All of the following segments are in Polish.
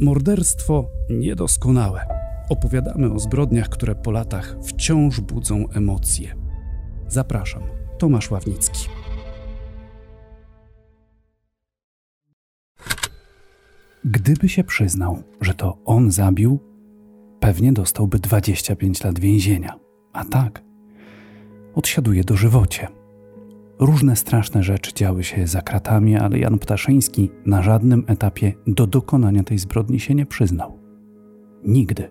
Morderstwo niedoskonałe. Opowiadamy o zbrodniach, które po latach wciąż budzą emocje. Zapraszam, Tomasz Ławnicki. Gdyby się przyznał, że to on zabił, pewnie dostałby 25 lat więzienia. A tak, odsiaduje do żywocie. Różne straszne rzeczy działy się za kratami, ale Jan Ptaszyński na żadnym etapie do dokonania tej zbrodni się nie przyznał. Nigdy.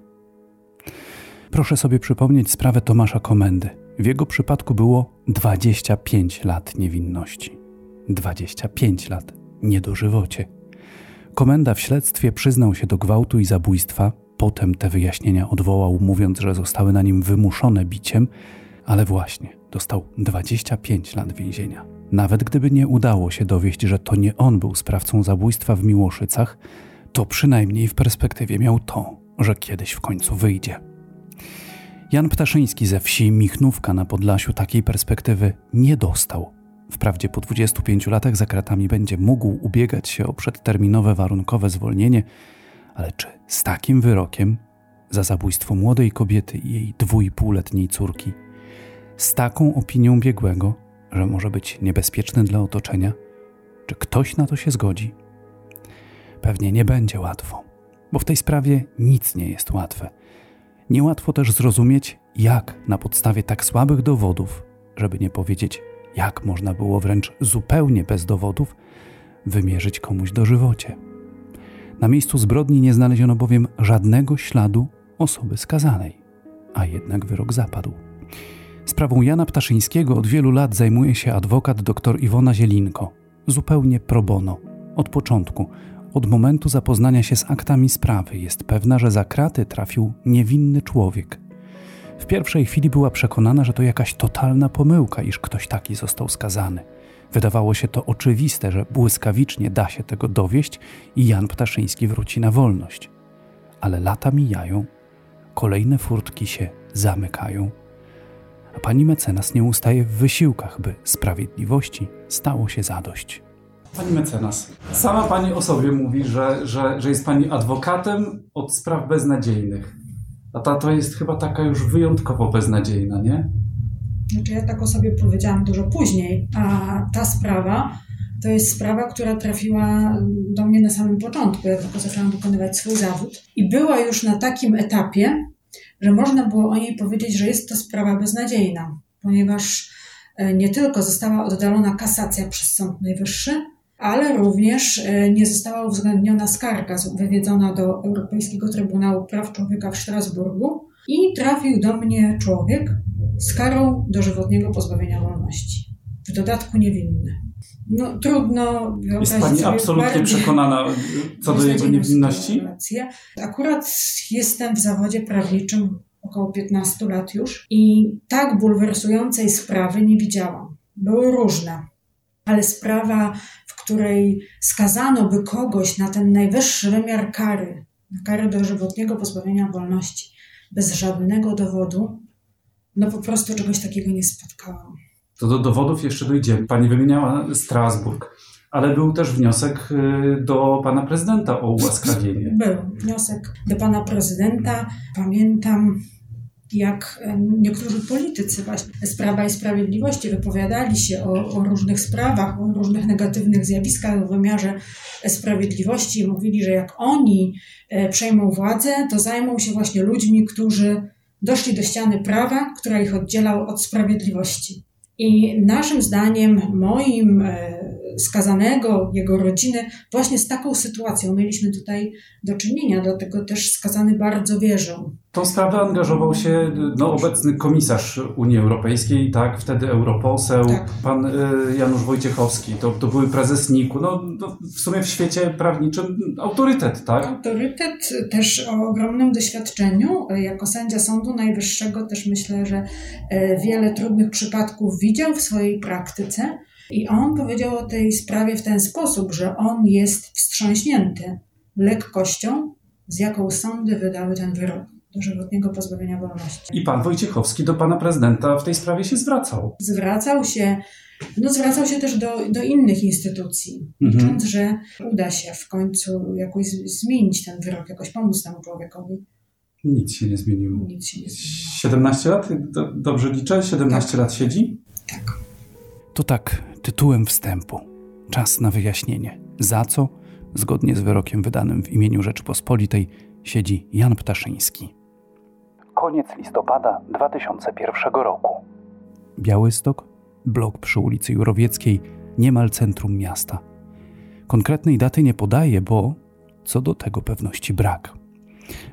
Proszę sobie przypomnieć sprawę Tomasza Komendy. W jego przypadku było 25 lat niewinności. 25 lat niedożywocie. Komenda w śledztwie przyznał się do gwałtu i zabójstwa, potem te wyjaśnienia odwołał, mówiąc, że zostały na nim wymuszone biciem, ale właśnie dostał 25 lat więzienia. Nawet gdyby nie udało się dowieść, że to nie on był sprawcą zabójstwa w Miłoszycach, to przynajmniej w perspektywie miał to, że kiedyś w końcu wyjdzie. Jan Ptaszyński ze wsi Michnówka na Podlasiu takiej perspektywy nie dostał. Wprawdzie po 25 latach za kratami będzie mógł ubiegać się o przedterminowe warunkowe zwolnienie, ale czy z takim wyrokiem za zabójstwo młodej kobiety i jej dwójpółletniej córki z taką opinią biegłego, że może być niebezpieczny dla otoczenia? Czy ktoś na to się zgodzi? Pewnie nie będzie łatwo, bo w tej sprawie nic nie jest łatwe. Niełatwo też zrozumieć, jak na podstawie tak słabych dowodów, żeby nie powiedzieć, jak można było wręcz zupełnie bez dowodów wymierzyć komuś dożywocie. Na miejscu zbrodni nie znaleziono bowiem żadnego śladu osoby skazanej, a jednak wyrok zapadł. Sprawą Jana Ptaszyńskiego od wielu lat zajmuje się adwokat dr Iwona Zielinko, zupełnie pro bono. Od początku, od momentu zapoznania się z aktami sprawy, jest pewna, że za kraty trafił niewinny człowiek. W pierwszej chwili była przekonana, że to jakaś totalna pomyłka, iż ktoś taki został skazany. Wydawało się to oczywiste, że błyskawicznie da się tego dowieść i Jan Ptaszyński wróci na wolność. Ale lata mijają, kolejne furtki się zamykają a pani mecenas nie ustaje w wysiłkach, by sprawiedliwości stało się zadość. Pani mecenas, sama pani o sobie mówi, że, że, że jest pani adwokatem od spraw beznadziejnych. A ta to jest chyba taka już wyjątkowo beznadziejna, nie? Znaczy ja tak o sobie powiedziałam dużo później, a ta sprawa to jest sprawa, która trafiła do mnie na samym początku, jak tylko zaczęłam wykonywać swój zawód. I była już na takim etapie, że można było o niej powiedzieć, że jest to sprawa beznadziejna, ponieważ e, nie tylko została oddalona kasacja przez Sąd Najwyższy, ale również e, nie została uwzględniona skarga wywiedzona do Europejskiego Trybunału Praw Człowieka w Strasburgu i trafił do mnie człowiek z karą dożywotniego pozbawienia wolności. W dodatku niewinny. No, trudno Jest Pani absolutnie bardziej, przekonana co do jego niewinności? Akurat jestem w zawodzie prawniczym około 15 lat już i tak bulwersującej sprawy nie widziałam. Były różne, ale sprawa, w której skazano by kogoś na ten najwyższy wymiar kary, na karę dożywotniego pozbawienia wolności, bez żadnego dowodu, no po prostu czegoś takiego nie spotkałam. To do dowodów jeszcze dojdziemy. Pani wymieniała Strasburg, ale był też wniosek y, do pana prezydenta o ułaskawienie. Był wniosek do pana prezydenta. Pamiętam, jak niektórzy politycy właśnie z Prawa i Sprawiedliwości wypowiadali się o, o, różnych sprawach, o różnych negatywnych zjawiskach w wymiarze sprawiedliwości i mówili, że jak oni e, przejmą władzę, to zajmą się właśnie ludźmi, którzy doszli do ściany prawa, która ich oddzielała od sprawiedliwości. I naszym zdaniem, moim, e, skazanego, jego rodziny, właśnie z taką sytuacją mieliśmy tutaj do czynienia, dlatego też skazany bardzo wierzył. Tą sprawę angażował się no, obecny komisarz Unii Europejskiej, tak, wtedy europoseł, tak. pan y, Janusz Wojciechowski, to, to były prezes NIK-u, no, no, w sumie w świecie prawniczym autorytet, tak? Autorytet też o ogromnym doświadczeniu, jako sędzia Sądu Najwyższego też myślę, że e, wiele trudnych przypadków widział w swojej praktyce i on powiedział o tej sprawie w ten sposób, że on jest wstrząśnięty lekkością, z jaką sądy wydały ten wyrok dożywotniego pozbawienia wolności. I pan Wojciechowski do pana prezydenta w tej sprawie się zwracał. Zwracał się no, zwracał się też do, do innych instytucji, mhm. licząc, że uda się w końcu jakoś zmienić ten wyrok, jakoś pomóc temu człowiekowi. Nic się nie zmieniło. Nic się nie zmieniło. 17 lat? Dobrze liczę? 17 tak. lat siedzi? Tak. To tak, tytułem wstępu. Czas na wyjaśnienie. Za co, zgodnie z wyrokiem wydanym w imieniu Rzeczypospolitej, siedzi Jan Ptaszyński. Koniec listopada 2001 roku. Białystok, blok przy ulicy Jurowieckiej, niemal centrum miasta. Konkretnej daty nie podaje, bo co do tego pewności brak.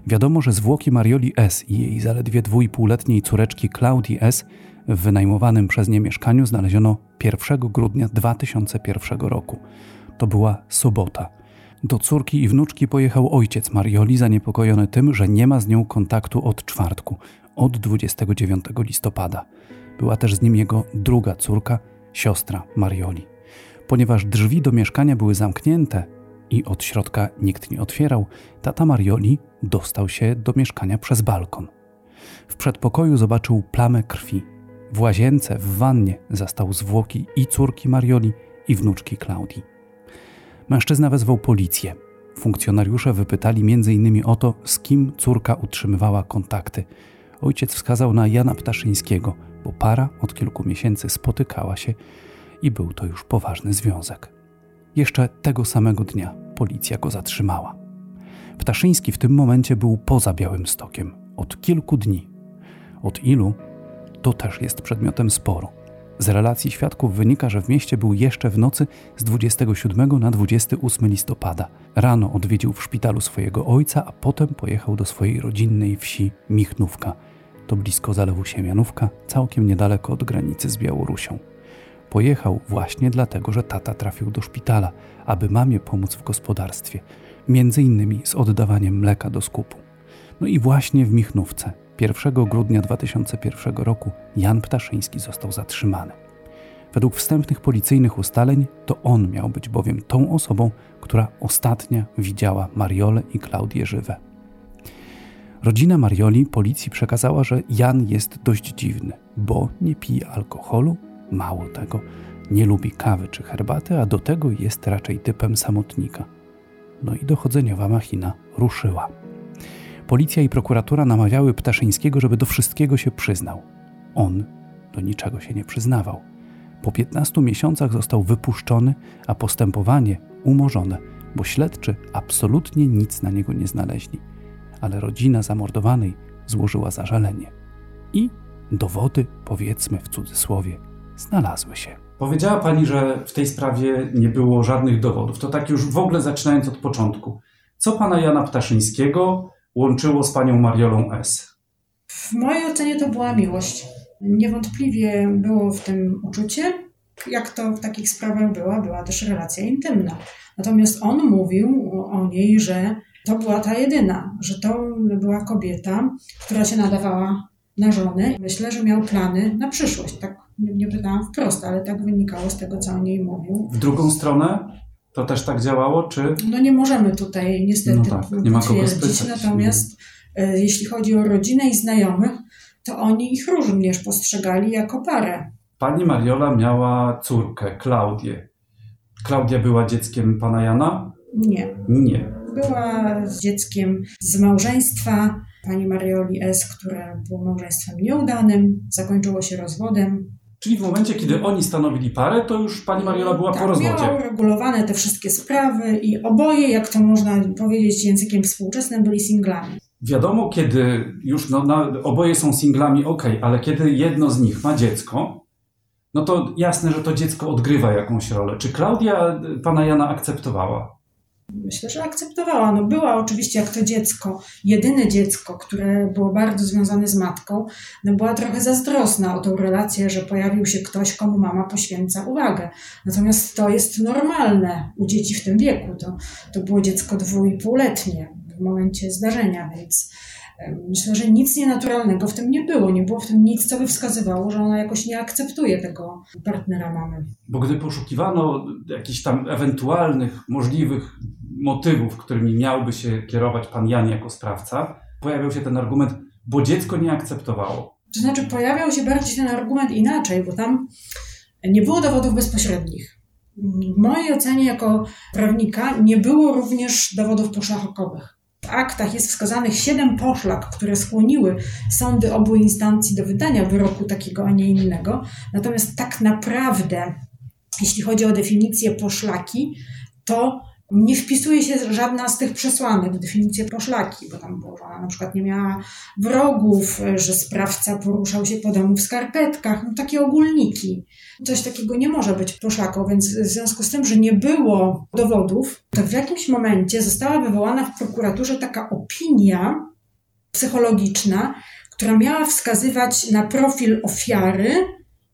Wiadomo, że zwłoki Marioli S. i jej zaledwie dwójpółletniej córeczki Claudii S. w wynajmowanym przez nie mieszkaniu znaleziono 1 grudnia 2001 roku. To była sobota. Do córki i wnuczki pojechał ojciec Marioli, zaniepokojony tym, że nie ma z nią kontaktu od czwartku, od 29 listopada. Była też z nim jego druga córka, siostra Marioli. Ponieważ drzwi do mieszkania były zamknięte i od środka nikt nie otwierał, tata Marioli dostał się do mieszkania przez balkon. W przedpokoju zobaczył plamę krwi. W łazience, w wannie zastał zwłoki i córki Marioli, i wnuczki Klaudii. Mężczyzna wezwał policję. Funkcjonariusze wypytali m.in. o to, z kim córka utrzymywała kontakty. Ojciec wskazał na Jana Ptaszyńskiego, bo para od kilku miesięcy spotykała się i był to już poważny związek. Jeszcze tego samego dnia policja go zatrzymała. Ptaszyński w tym momencie był poza Białym Stokiem od kilku dni. Od ilu? To też jest przedmiotem sporu. Z relacji świadków wynika, że w mieście był jeszcze w nocy z 27 na 28 listopada. Rano odwiedził w szpitalu swojego ojca, a potem pojechał do swojej rodzinnej wsi Michnówka – to blisko zalewu Siemianówka, całkiem niedaleko od granicy z Białorusią. Pojechał właśnie dlatego, że tata trafił do szpitala, aby mamie pomóc w gospodarstwie, między innymi z oddawaniem mleka do skupu. No i właśnie w Michnówce 1 grudnia 2001 roku Jan Ptaszyński został zatrzymany. Według wstępnych policyjnych ustaleń to on miał być bowiem tą osobą, która ostatnia widziała Mariolę i Klaudię żywe. Rodzina Marioli policji przekazała, że Jan jest dość dziwny, bo nie pije alkoholu, mało tego, nie lubi kawy czy herbaty, a do tego jest raczej typem samotnika. No i dochodzeniowa machina ruszyła. Policja i prokuratura namawiały Ptaszyńskiego, żeby do wszystkiego się przyznał. On do niczego się nie przyznawał. Po 15 miesiącach został wypuszczony, a postępowanie umorzone, bo śledczy absolutnie nic na niego nie znaleźli ale rodzina zamordowanej złożyła zażalenie. I dowody, powiedzmy w cudzysłowie, znalazły się. Powiedziała pani, że w tej sprawie nie było żadnych dowodów. To tak już w ogóle zaczynając od początku. Co pana Jana Ptaszyńskiego łączyło z panią Mariolą S? W mojej ocenie to była miłość. Niewątpliwie było w tym uczucie. Jak to w takich sprawach była, była też relacja intymna. Natomiast on mówił o niej, że to była ta jedyna, że to była kobieta, która się nadawała na żonę. Myślę, że miał plany na przyszłość. Tak nie, pytałam wprost, ale tak wynikało z tego, co o niej mówił. W drugą stronę to też tak działało, czy? No nie możemy tutaj niestety no tak, nie ma potwierdzić, natomiast e, jeśli chodzi o rodzinę i znajomych, to oni ich również postrzegali jako parę. Pani Mariola miała córkę, Klaudię. Klaudia była dzieckiem pana Jana? Nie. Nie. Była dzieckiem z małżeństwa pani Marioli S., które było małżeństwem nieudanym, zakończyło się rozwodem. Czyli w momencie, kiedy oni stanowili parę, to już pani Mariola była tak, po rozwodzie. Miała uregulowane te wszystkie sprawy i oboje, jak to można powiedzieć językiem współczesnym, byli singlami. Wiadomo, kiedy już no, no, oboje są singlami, ok, ale kiedy jedno z nich ma dziecko, no to jasne, że to dziecko odgrywa jakąś rolę. Czy Klaudia pana Jana akceptowała? Myślę, że akceptowała. No była oczywiście jak to dziecko, jedyne dziecko, które było bardzo związane z matką, no była trochę zazdrosna o tą relację, że pojawił się ktoś, komu mama poświęca uwagę. Natomiast to jest normalne u dzieci w tym wieku. To, to było dziecko dwójpółletnie w momencie zdarzenia, więc Myślę, że nic nienaturalnego w tym nie było. Nie było w tym nic, co by wskazywało, że ona jakoś nie akceptuje tego partnera mamy. Bo gdy poszukiwano jakichś tam ewentualnych, możliwych motywów, którymi miałby się kierować pan Jan jako sprawca, pojawiał się ten argument, bo dziecko nie akceptowało. To znaczy, pojawiał się bardziej ten argument inaczej, bo tam Nie było dowodów bezpośrednich. W mojej ocenie jako prawnika nie było również dowodów poszlakowych. W aktach jest wskazanych siedem poszlak, które skłoniły sądy obu instancji do wydania wyroku takiego, a nie innego. Natomiast tak naprawdę, jeśli chodzi o definicję poszlaki, to nie wpisuje się żadna z tych przesłanek w definicję poszlaki, bo tam było, że ona na przykład nie miała wrogów, że sprawca poruszał się po domu w skarpetkach, no takie ogólniki. Coś takiego nie może być poszlaką, więc w związku z tym, że nie było dowodów, to w jakimś momencie została wywołana w prokuraturze taka opinia psychologiczna, która miała wskazywać na profil ofiary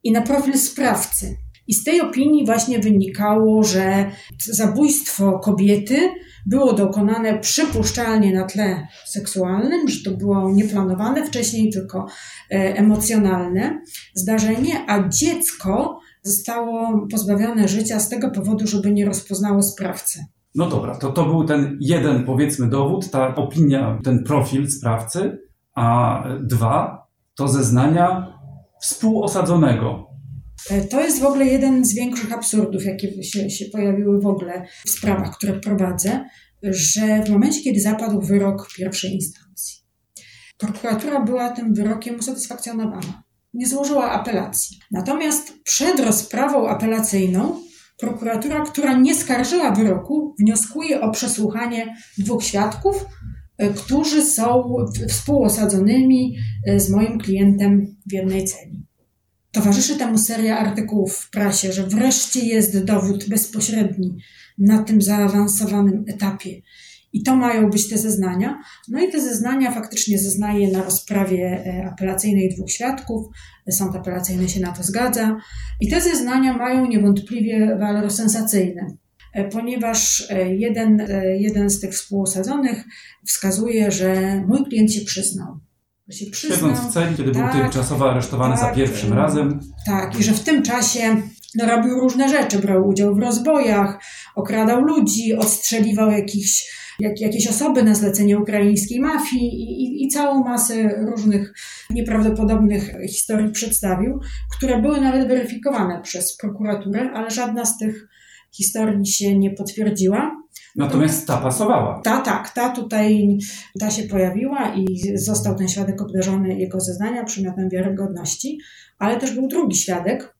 i na profil sprawcy. I z tej opinii właśnie wynikało, że zabójstwo kobiety było dokonane przypuszczalnie na tle seksualnym, że to było nieplanowane wcześniej, tylko e, emocjonalne zdarzenie, a dziecko zostało pozbawione życia z tego powodu, żeby nie rozpoznało sprawcy. No dobra, to to był ten jeden, powiedzmy, dowód, ta opinia, ten profil sprawcy, a dwa to zeznania współosadzonego, to jest w ogóle jeden z większych absurdów, jakie się, się pojawiły w ogóle w sprawach, które prowadzę, że w momencie, kiedy zapadł wyrok pierwszej instancji, prokuratura była tym wyrokiem usatysfakcjonowana. Nie złożyła apelacji. Natomiast przed rozprawą apelacyjną prokuratura, która nie skarżyła wyroku, wnioskuje o przesłuchanie dwóch świadków, e, którzy są współosadzonymi e, z moim klientem w jednej celi. Towarzyszy temu seria artykułów w prasie, że wreszcie jest dowód bezpośredni na tym zaawansowanym etapie. I to mają być te zeznania. No i te zeznania faktycznie zeznaje na rozprawie e, apelacyjnej dwóch świadków. Sąd apelacyjny się na to zgadza. I te zeznania mają niewątpliwie walor sensacyjny, e, ponieważ e, jeden, jeden z tych współosadzonych wskazuje, że mój klient się przyznał się przyznał. Siedząc w celi, kiedy tak, był tymczasowo aresztowany tak, za pierwszym razem. Tak, i że w tym czasie no, robił różne rzeczy, brał udział w rozbojach, okradał ludzi, odstrzeliwał jakichś, jak, jakieś osoby na zlecenie ukraińskiej mafii i, i, i całą masę różnych nieprawdopodobnych historii przedstawił, które były nawet weryfikowane przez prokuraturę, ale żadna z tych historii się nie potwierdziła. Natomiast ta pasowała. Ta, tak, ta tutaj, ta się pojawiła i został ten świadek obdarzony jego zeznania przymiotem wiarygodności, ale też był drugi świadek,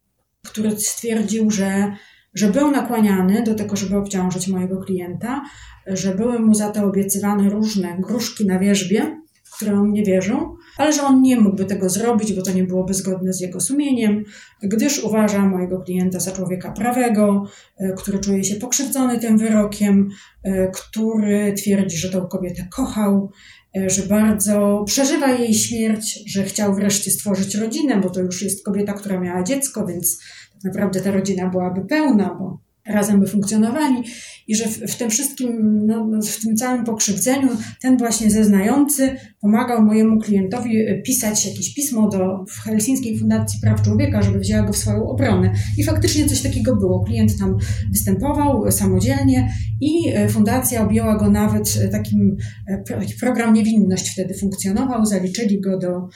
który stwierdził, że, że był nakłaniany do tego, żeby obciążyć mojego klienta, że były mu za to obiecywane różne gruszki na wierzbie, które on nie wierzą, ale że on nie mógłby tego zrobić, bo to nie byłoby zgodne z jego sumieniem, gdyż uważa mojego klienta za człowieka prawego, e, który czuje się pokrzywdzony tym wyrokiem, e, który twierdzi, że tą kobietę kochał, e, że bardzo przeżywa jej śmierć, że chciał wreszcie stworzyć rodzinę, bo to już jest kobieta, która miała dziecko, więc tak naprawdę ta rodzina byłaby pełna, bo razem by funkcjonowali i że w, w tym wszystkim, no, w tym całym pokrzywdzeniu ten właśnie zeznający pomagał mojemu klientowi e, pisać jakieś pismo do Helsińskiej Fundacji Praw Człowieka, żeby wzięła go w swoją obronę. I faktycznie coś takiego było. Klient tam występował samodzielnie i e, fundacja objęła go nawet e, takim, taki program Niewinność wtedy funkcjonował, zaliczyli go do,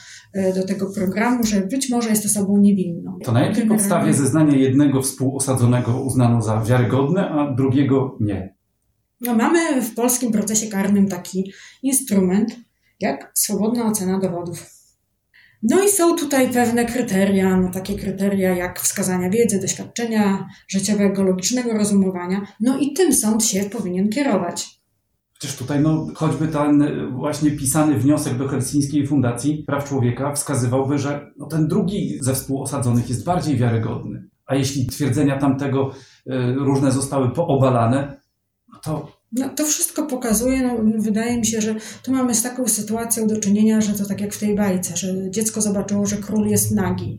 do tego programu, że być może jest osobą niewinną. To na jakiej podstawie zeznanie jednego współosadzonego uznano za wiarygodne, a drugiego nie? No, mamy w polskim procesie karnym taki instrument, jak swobodna ocena dowodów. No i są tutaj pewne kryteria, no takie kryteria jak wskazania wiedzy, doświadczenia życiowego, logicznego rozumowania. No i tym sąd się powinien kierować. Przecież tutaj no, choćby ten właśnie pisany wniosek do Helsińskiej Fundacji Praw Człowieka wskazywałby, że no, ten drugi ze współosadzonych jest bardziej wiarygodny. A jeśli twierdzenia tamtego różne zostały poobalane, no to no, to wszystko pokazuje, no, wydaje mi się, że tu mamy z taką sytuacją do czynienia, że to tak jak w tej bajce, że dziecko zobaczyło, że król jest nagi,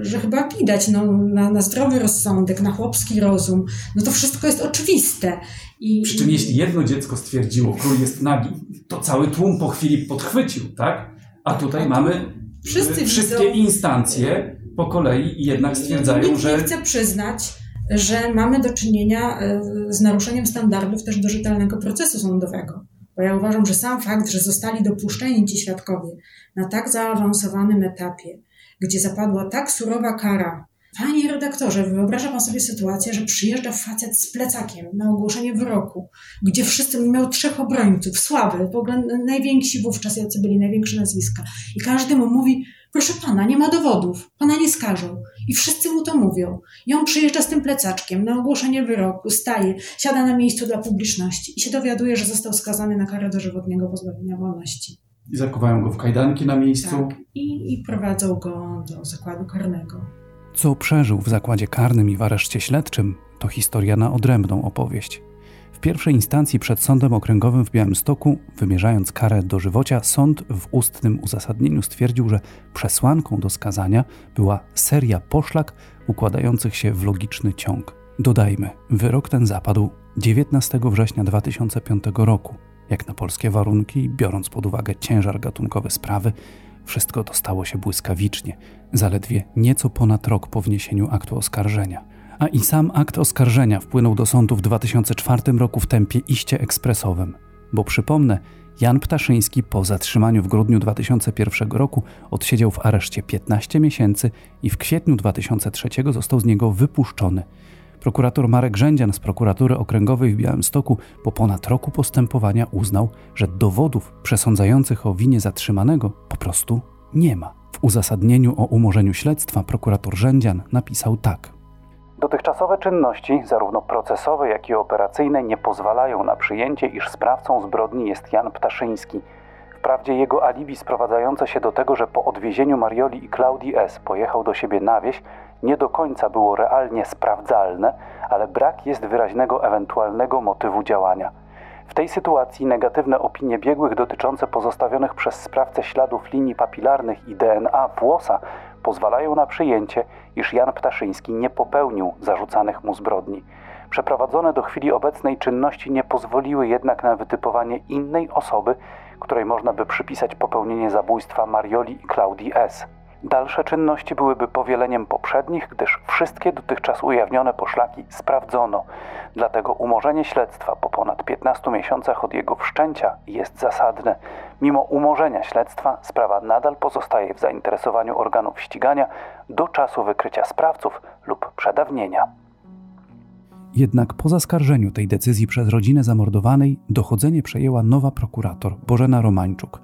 że chyba widać no, na, na zdrowy rozsądek, na chłopski rozum, no to wszystko jest oczywiste. I, Przy czym jeśli jedno dziecko stwierdziło, król jest nagi, to cały tłum po chwili podchwycił, tak? A tutaj mamy Wszyscy wszystkie widzą, instancje po kolei jednak stwierdzają, nikt że... nie chce przyznać, że mamy do czynienia e, z naruszeniem standardów też do rzetelnego procesu sądowego. Bo ja uważam, że sam fakt, że zostali dopuszczeni ci świadkowie na tak zaawansowanym etapie, gdzie zapadła tak surowa kara Panie redaktorze, wyobraża pan sobie sytuację, że przyjeżdża facet z plecakiem na ogłoszenie wyroku, gdzie wszyscy miał trzech obrońców, słaby, w ogóle najwięksi wówczas, jacy byli, największe nazwiska. I każdy mu mówi, proszę pana, nie ma dowodów, pana nie skażą. I wszyscy mu to mówią. I on przyjeżdża z tym plecaczkiem na ogłoszenie wyroku, staje, siada na miejscu dla publiczności i się dowiaduje, że został skazany na karę dożywotniego pozbawienia wolności. I zakuwają go w kajdanki na miejscu. Tak, i, i prowadzą go do zakładu karnego. Co przeżył w zakładzie karnym i w areszcie śledczym, to historia na odrębną opowieść. Pierwszej instancji przed Sądem Okręgowym w Białymstoku, wymierzając karę dożywocia, sąd w ustnym uzasadnieniu stwierdził, że przesłanką do skazania była seria poszlak układających się w logiczny ciąg. Dodajmy, wyrok ten zapadł 19 września 2005 roku. Jak na polskie warunki, biorąc pod uwagę ciężar gatunkowy sprawy, wszystko to stało się błyskawicznie, zaledwie nieco ponad rok po wniesieniu aktu oskarżenia. A i sam akt oskarżenia wpłynął do sądu w 2004 roku w tempie iście ekspresowym. Bo przypomnę, Jan Ptaszyński po zatrzymaniu w grudniu 2001 roku odsiedział w areszcie 15 miesięcy i w kwietniu 2003 został z niego wypuszczony. Prokurator Marek Rzędzian z prokuratury okręgowej w Białymstoku po ponad roku postępowania uznał, że dowodów przesądzających o winie zatrzymanego po prostu nie ma. W uzasadnieniu o umorzeniu śledztwa prokurator Rzędzian napisał tak. Dotychczasowe czynności, zarówno procesowe, jak i operacyjne, nie pozwalają na przyjęcie, iż sprawcą zbrodni jest Jan Ptaszyński. Wprawdzie jego alibi sprowadzające się do tego, że po odwiezieniu Marioli i Klaudii S. pojechał do siebie na wieś, nie do końca było realnie sprawdzalne, ale brak jest wyraźnego ewentualnego motywu działania. W tej sytuacji negatywne opinie biegłych dotyczące pozostawionych przez sprawcę śladów linii papilarnych i DNA włosa pozwalają na przyjęcie, iż Jan Ptaszyński nie popełnił zarzucanych mu zbrodni. Przeprowadzone do chwili obecnej czynności nie pozwoliły jednak na wytypowanie innej osoby, której można by przypisać popełnienie zabójstwa Marioli i Klaudii S. Dalsze czynności byłyby powieleniem poprzednich, gdyż wszystkie dotychczas ujawnione poszlaki sprawdzono. Dlatego umorzenie śledztwa po ponad 15 miesiącach od jego wszczęcia jest zasadne. Mimo umorzenia śledztwa sprawa nadal pozostaje w zainteresowaniu organów ścigania do czasu wykrycia sprawców lub przedawnienia. Jednak po zaskarżeniu tej decyzji przez rodzinę zamordowanej dochodzenie przejęła nowa prokurator Bożena Romańczuk –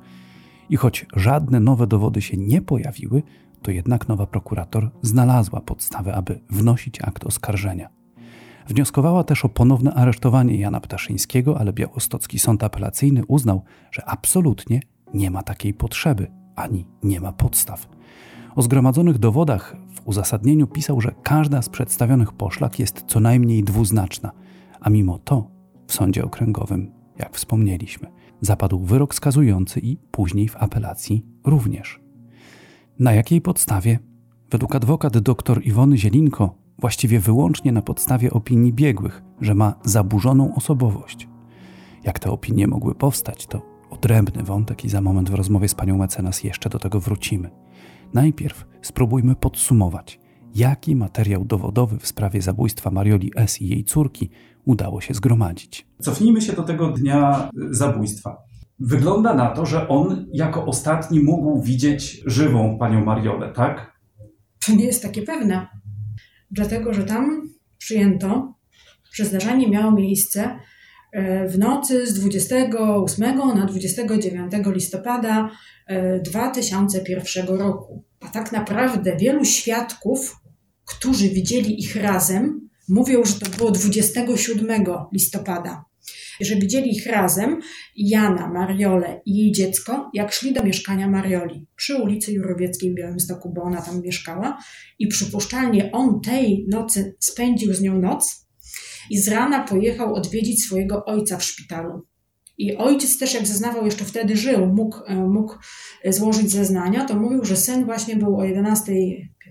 i choć żadne nowe dowody się nie pojawiły, to jednak nowa prokurator znalazła podstawę, aby wnosić akt oskarżenia. Wnioskowała też o ponowne aresztowanie Jana Ptaszyńskiego, ale białostocki sąd apelacyjny uznał, że absolutnie nie ma takiej potrzeby, ani nie ma podstaw. O zgromadzonych dowodach w uzasadnieniu pisał, że każda z przedstawionych poszlak jest co najmniej dwuznaczna, a mimo to w sądzie okręgowym, jak wspomnieliśmy, zapadł wyrok skazujący i później w apelacji również. Na jakiej podstawie? Według adwokat dr Iwony Zielinko, właściwie wyłącznie na podstawie opinii biegłych, że ma zaburzoną osobowość. Jak te opinie mogły powstać, to odrębny wątek i za moment w rozmowie z panią mecenas jeszcze do tego wrócimy. Najpierw spróbujmy podsumować, jaki materiał dowodowy w sprawie zabójstwa Marioli S. i jej córki udało się zgromadzić. Cofnijmy się do tego dnia zabójstwa. Wygląda na to, że on jako ostatni mógł widzieć żywą panią Mariolę, tak? To nie jest takie pewne. Dlatego, że tam przyjęto, że zdarzenie miało miejsce e, w nocy z 28 na 29 listopada 2001 e, roku. A tak naprawdę wielu świadków, którzy widzieli ich razem, Mówią, że to było 27 listopada, że widzieli ich razem, Jana, Mariolę i jej dziecko, jak szli do mieszkania Marioli przy ulicy Jurowieckiej w Białymstoku, bo ona tam mieszkała i przypuszczalnie on tej nocy spędził z nią noc i z rana pojechał odwiedzić swojego ojca w szpitalu. I ojciec też, jak zeznawał, jeszcze wtedy żył, mógł, e, mógł złożyć zeznania, to mówił, że syn właśnie był o 11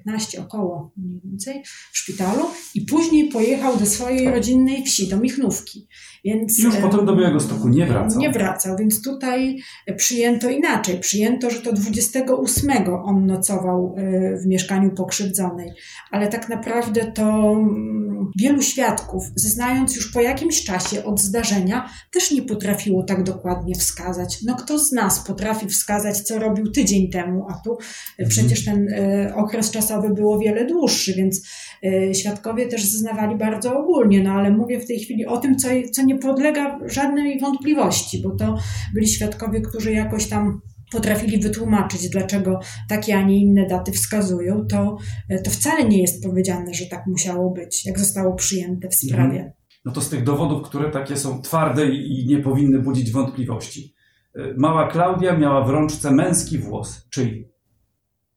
15 około mniej więcej w szpitalu i później pojechał do swojej rodzinnej wsi, do Michnówki. Więc, już potem do Białego Stoku nie wracał. Nie wracał, więc tutaj przyjęto inaczej. Przyjęto, że to 28 on nocował e, w mieszkaniu pokrzywdzonej, ale tak naprawdę to mm, wielu świadków, zeznając już po jakimś czasie od zdarzenia, też nie potrafiło tak dokładnie wskazać. No kto z nas potrafi wskazać, co robił tydzień temu, a tu mhm. przecież ten e, okres czasowy procesowy był o wiele dłuższy, więc y, świadkowie też zeznawali bardzo ogólnie, no ale mówię w tej chwili o tym, co, co nie podlega żadnej wątpliwości, bo to byli świadkowie, którzy jakoś tam potrafili wytłumaczyć, dlaczego takie, a nie inne daty wskazują, to, to wcale nie jest powiedziane, że tak musiało być, jak zostało przyjęte w sprawie. Mhm. No to z tych dowodów, które takie są twarde i nie powinny budzić wątpliwości. Y, mała Klaudia miała w rączce męski włos. Czyj?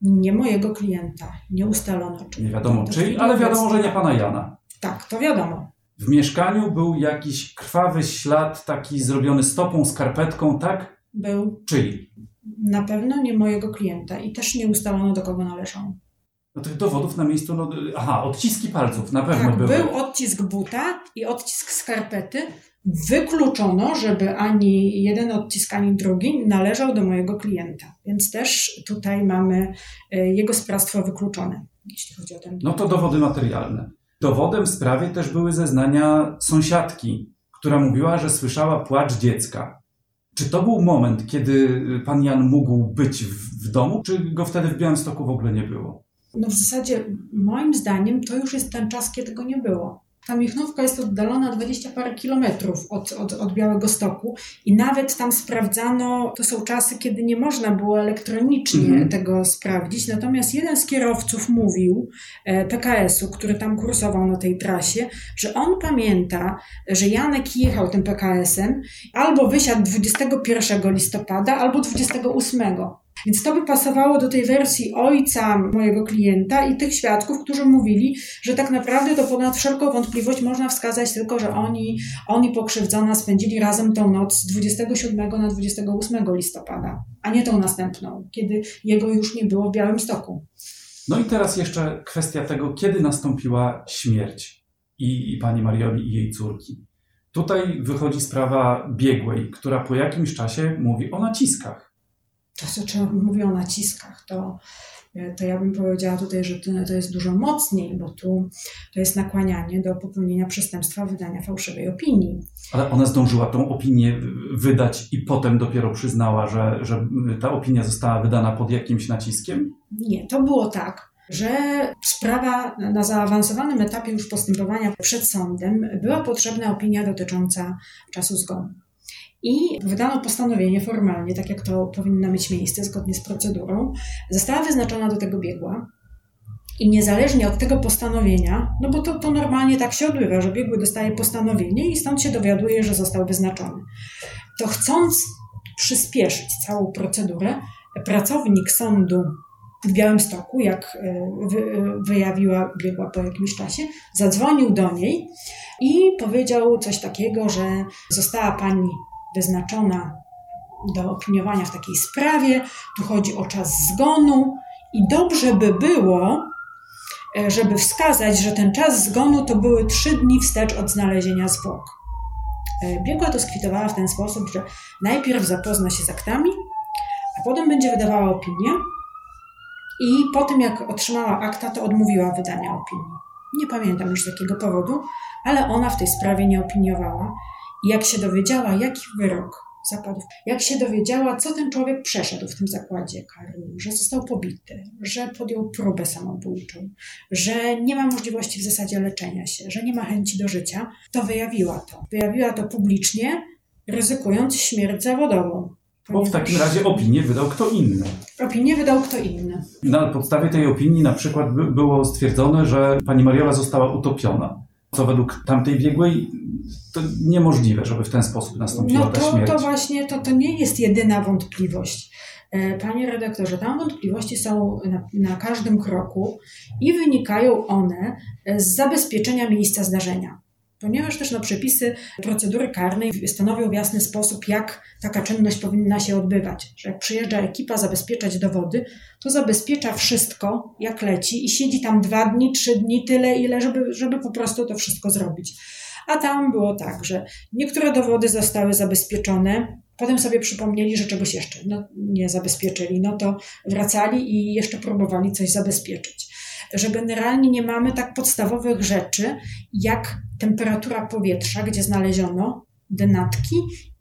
Nie mojego klienta. Nie ustalono czyj. Nie wiadomo czyj, ale wiadomo, że nie pana Jana. Tak, to wiadomo. W mieszkaniu był jakiś krwawy ślad, taki zrobiony stopą, skarpetką, tak? Był. Czyj? Na pewno nie mojego klienta i też nie ustalono, do kogo należą. No tych dowodów na miejscu, no, aha, odciski palców na pewno tak, były. był odcisk buta i odcisk skarpety. Wykluczono, żeby ani jeden odcisk, ani drugi należał do mojego klienta. Więc też tutaj mamy e, jego sprawstwo wykluczone, jeśli chodzi o ten. No to dowody materialne. Dowodem w sprawie też były zeznania sąsiadki, która mówiła, że słyszała płacz dziecka. Czy to był moment, kiedy pan Jan mógł być w, w domu, czy go wtedy w Białymstoku w ogóle nie było? No w zasadzie moim zdaniem to już jest ten czas, kiedy go nie było. Ta Michnówka jest oddalona 20 parę kilometrów od, od, od Białego Stoku i nawet tam sprawdzano, to są czasy, kiedy nie można było elektronicznie mm -hmm. tego sprawdzić, natomiast jeden z kierowców mówił, e, PKS-u, który tam kursował na tej trasie, że on pamięta, że Janek jechał tym PKS-em albo wysiadł 21 listopada, albo 28. Więc to by pasowało do tej wersji ojca mojego klienta i tych świadków, którzy mówili, że tak naprawdę to ponad wszelką wątpliwość można wskazać tylko, że oni, oni pokrzywdzona spędzili razem tą noc z 27 na 28 listopada, a nie tą następną, kiedy jego już nie było w Białymstoku. No i teraz jeszcze kwestia tego, kiedy nastąpiła śmierć i, i pani Marioli i jej córki. Tutaj wychodzi sprawa biegłej, która po jakimś czasie mówi o naciskach to, co trzeba mówi o naciskach, to, e, to ja bym powiedziała tutaj, że to, to jest dużo mocniej, bo tu to jest nakłanianie do popełnienia przestępstwa wydania fałszywej opinii. Ale ona zdążyła tą opinię wydać i potem dopiero przyznała, że, że ta opinia została wydana pod jakimś naciskiem? Nie, to było tak, że sprawa na zaawansowanym etapie już postępowania przed sądem była potrzebna opinia dotycząca czasu zgonu. I wydano postanowienie formalnie, tak jak to powinno mieć miejsce zgodnie z procedurą. Została wyznaczona do tego biegła. I niezależnie od tego postanowienia, no bo to, to normalnie tak się odbywa, że biegły dostaje postanowienie i stąd się dowiaduje, że został wyznaczony. To chcąc przyspieszyć całą procedurę, pracownik sądu w Białymstoku, jak e, wyjawiła biegła po jakimś czasie, zadzwonił do niej i powiedział coś takiego, że została pani wyznaczona do opiniowania w takiej sprawie. Tu chodzi o czas zgonu i dobrze by było, e, żeby wskazać, że ten czas zgonu to były trzy dni wstecz od znalezienia zwłok. E, biegła to skwitowała w ten sposób, że najpierw zapozna się z aktami, a potem będzie wydawała opinię i po tym jak otrzymała akta, to odmówiła wydania opinii. Nie pamiętam już z jakiego powodu, ale ona w tej sprawie nie opiniowała jak się dowiedziała, jaki wyrok zapadł, jak się dowiedziała, co ten człowiek przeszedł w tym zakładzie karnym, że został pobity, że podjął próbę samobójczą, że nie ma możliwości w zasadzie leczenia się, że nie ma chęci do życia, to wyjawiła to. Wyjawiła to publicznie, ryzykując śmierć zawodową. Bo w takim razie opinię wydał kto inny. Opinię wydał kto inny. Na podstawie tej opinii na przykład było stwierdzone, że pani Mariola została utopiona co według tamtej biegłej to niemożliwe, żeby w ten sposób nastąpiła no to, ta śmierć. To właśnie, to, to nie jest jedyna wątpliwość. E, panie redaktorze, tam wątpliwości są na, na każdym kroku i wynikają one z zabezpieczenia miejsca zdarzenia ponieważ też no, przepisy procedury karnej stanowią w jasny sposób, jak taka czynność powinna się odbywać. Że jak przyjeżdża ekipa zabezpieczać dowody, to zabezpiecza wszystko, jak leci i siedzi tam dwa dni, trzy dni, tyle, ile, żeby, żeby po prostu to wszystko zrobić. A tam było tak, że niektóre dowody zostały zabezpieczone, potem sobie przypomnieli, że czegoś jeszcze no, nie zabezpieczyli, no to wracali i jeszcze próbowali coś zabezpieczyć że generalnie nie mamy tak podstawowych rzeczy jak temperatura powietrza, gdzie znaleziono denatki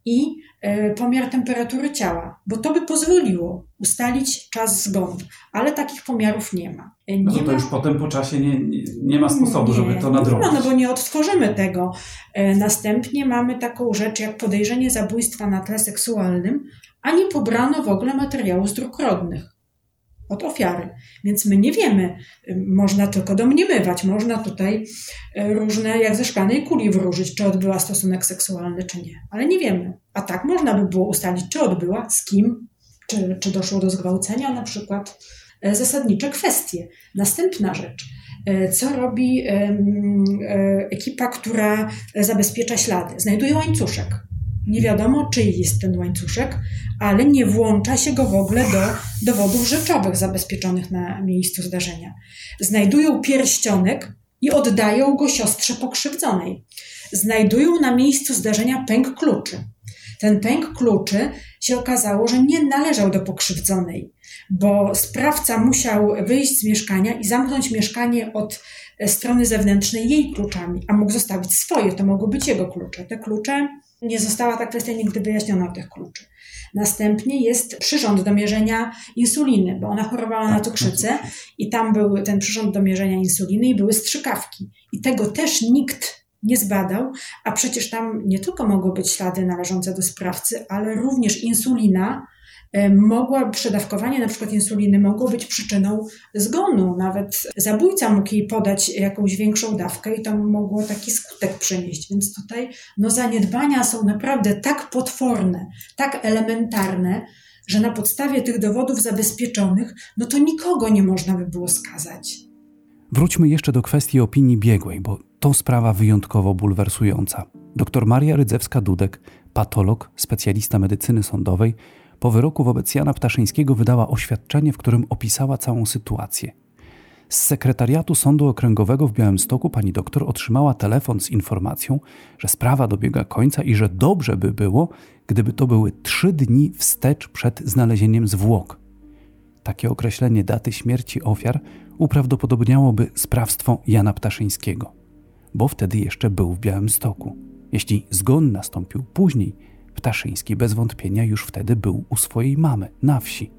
i e, pomiar temperatury ciała, bo to by pozwoliło ustalić czas zgonu, ale takich pomiarów nie ma. Nie no to, to już potem po czasie nie, nie ma sposobu, nie, żeby to nadrobić. No, no bo nie odtworzymy tego. E, następnie mamy taką rzecz jak podejrzenie zabójstwa na tle seksualnym, a nie pobrano w ogóle materiału z dróg rodnych od ofiary. Więc my nie wiemy, można tylko domniemywać, można tutaj e, różne, jak ze szklanej kuli wróżyć, czy odbyła stosunek seksualny, czy nie. Ale nie wiemy. A tak można by było ustalić, czy odbyła, z kim, czy, czy doszło do zgwałcenia, na przykład e, zasadnicze kwestie. Następna rzecz. E, co robi ekipa, która zabezpiecza ślady? Znajduje łańcuszek nie wiadomo, czyj jest ten łańcuszek, ale nie włącza się go w ogóle do dowodów rzeczowych zabezpieczonych na miejscu zdarzenia. Znajdują pierścionek i oddają go siostrze pokrzywdzonej. Znajdują na miejscu zdarzenia pęk kluczy. Ten pęk kluczy się okazało, że nie należał do pokrzywdzonej, bo sprawca musiał wyjść z mieszkania i zamknąć mieszkanie od strony zewnętrznej jej kluczami, a mógł zostawić swoje, to mogły być jego klucze. Te klucze nie została ta kwestia nigdy wyjaśniona tych kluczy. Następnie jest przyrząd do mierzenia insuliny, bo ona chorowała na tak, cukrzycę i tam był ten przyrząd do mierzenia insuliny i były strzykawki. I tego też nikt nie zbadał, a przecież tam nie tylko mogły być ślady należące do sprawcy, ale również insulina, mogła, przedawkowanie na przykład insuliny mogło być przyczyną zgonu. Nawet zabójca mógł jej podać jakąś większą dawkę i to mogło taki skutek przynieść. Więc tutaj no, zaniedbania są naprawdę tak potworne, tak elementarne, że na podstawie tych dowodów zabezpieczonych, no to nikogo nie można by było skazać. Wróćmy jeszcze do kwestii opinii biegłej, bo to sprawa wyjątkowo bulwersująca. Dr Maria Rydzewska-Dudek, patolog, specjalista medycyny sądowej, po wyroku wobec Jana Ptaszyńskiego wydała oświadczenie, w którym opisała całą sytuację. Z sekretariatu Sądu Okręgowego w Białymstoku pani doktor otrzymała telefon z informacją, że sprawa dobiega końca i że dobrze by było, gdyby to były trzy dni wstecz przed znalezieniem zwłok. Takie określenie daty śmierci ofiar uprawdopodobniałoby sprawstwo Jana Ptaszyńskiego, bo wtedy jeszcze był w Białymstoku. Jeśli zgon nastąpił później, Ptaszyński bez wątpienia już wtedy był u swojej mamy na wsi.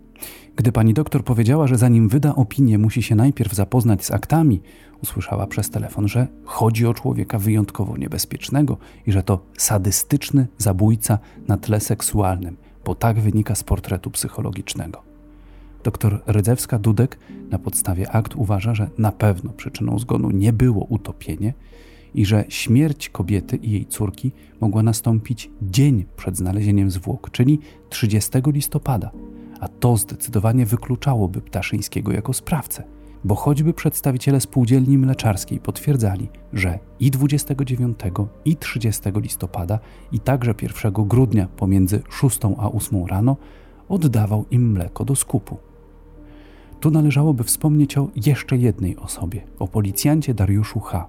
Gdy pani doktor powiedziała, że zanim wyda opinię, musi się najpierw zapoznać z aktami, usłyszała przez telefon, że chodzi o człowieka wyjątkowo niebezpiecznego i że to sadystyczny zabójca na tle seksualnym, bo tak wynika z portretu psychologicznego. Doktor Rydzewska-Dudek na podstawie akt uważa, że na pewno przyczyną zgonu nie było utopienie, i że śmierć kobiety i jej córki mogła nastąpić dzień przed znalezieniem zwłok, czyli 30 listopada, a to zdecydowanie wykluczałoby Ptaszyńskiego jako sprawcę, bo choćby przedstawiciele spółdzielni mleczarskiej potwierdzali, że i 29 i 30 listopada i także 1 grudnia pomiędzy 6 a 8 rano oddawał im mleko do skupu. Tu należałoby wspomnieć o jeszcze jednej osobie, o policjancie Dariuszu H.,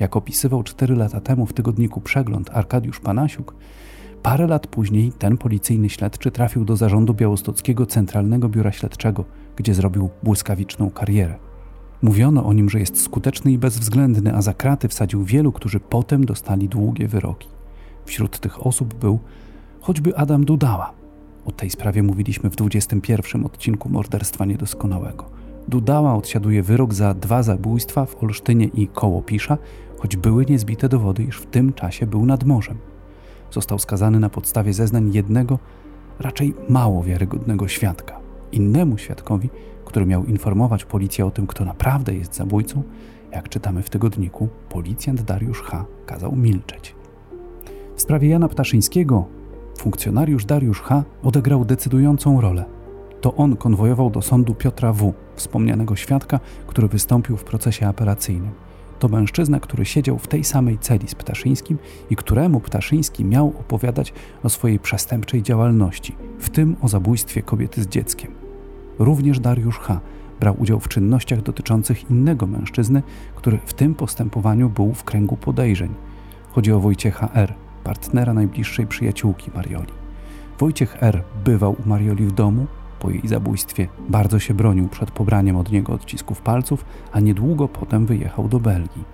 jak opisywał cztery lata temu w tygodniku Przegląd Arkadiusz Panasiuk, parę lat później ten policyjny śledczy trafił do zarządu Białostockiego Centralnego Biura Śledczego, gdzie zrobił błyskawiczną karierę. Mówiono o nim, że jest skuteczny i bezwzględny, a za kraty wsadził wielu, którzy potem dostali długie wyroki. Wśród tych osób był choćby Adam Dudała. O tej sprawie mówiliśmy w 21 odcinku Morderstwa Niedoskonałego. Dudała odsiaduje wyrok za dwa zabójstwa w Olsztynie i Kołopisza, choć były niezbite dowody, iż w tym czasie był nad morzem. Został skazany na podstawie zeznań jednego, raczej mało wiarygodnego świadka. Innemu świadkowi, który miał informować policję o tym, kto naprawdę jest zabójcą, jak czytamy w tygodniku, policjant Dariusz H. kazał milczeć. W sprawie Jana Ptaszyńskiego funkcjonariusz Dariusz H. odegrał decydującą rolę. To on konwojował do sądu Piotra W., wspomnianego świadka, który wystąpił w procesie apelacyjnym. To mężczyzna, który siedział w tej samej celi z Ptaszyńskim i któremu Ptaszyński miał opowiadać o swojej przestępczej działalności, w tym o zabójstwie kobiety z dzieckiem. Również Dariusz H. brał udział w czynnościach dotyczących innego mężczyzny, który w tym postępowaniu był w kręgu podejrzeń. Chodzi o Wojciecha R., partnera najbliższej przyjaciółki Marioli. Wojciech R. bywał u Marioli w domu, po jej zabójstwie bardzo się bronił przed pobraniem od niego odcisków palców, a niedługo potem wyjechał do Belgii.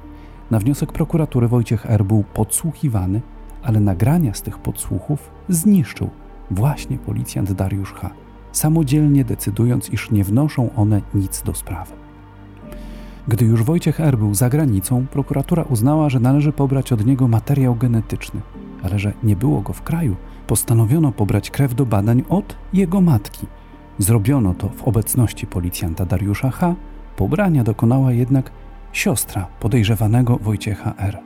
Na wniosek prokuratury Wojciech R. był podsłuchiwany, ale nagrania z tych podsłuchów zniszczył właśnie policjant Dariusz H., samodzielnie decydując, iż nie wnoszą one nic do sprawy. Gdy już Wojciech R. był za granicą, prokuratura uznała, że należy pobrać od niego materiał genetyczny, ale że nie było go w kraju, postanowiono pobrać krew do badań od jego matki. Zrobiono to w obecności policjanta Dariusza H. Pobrania dokonała jednak siostra podejrzewanego Wojciecha R.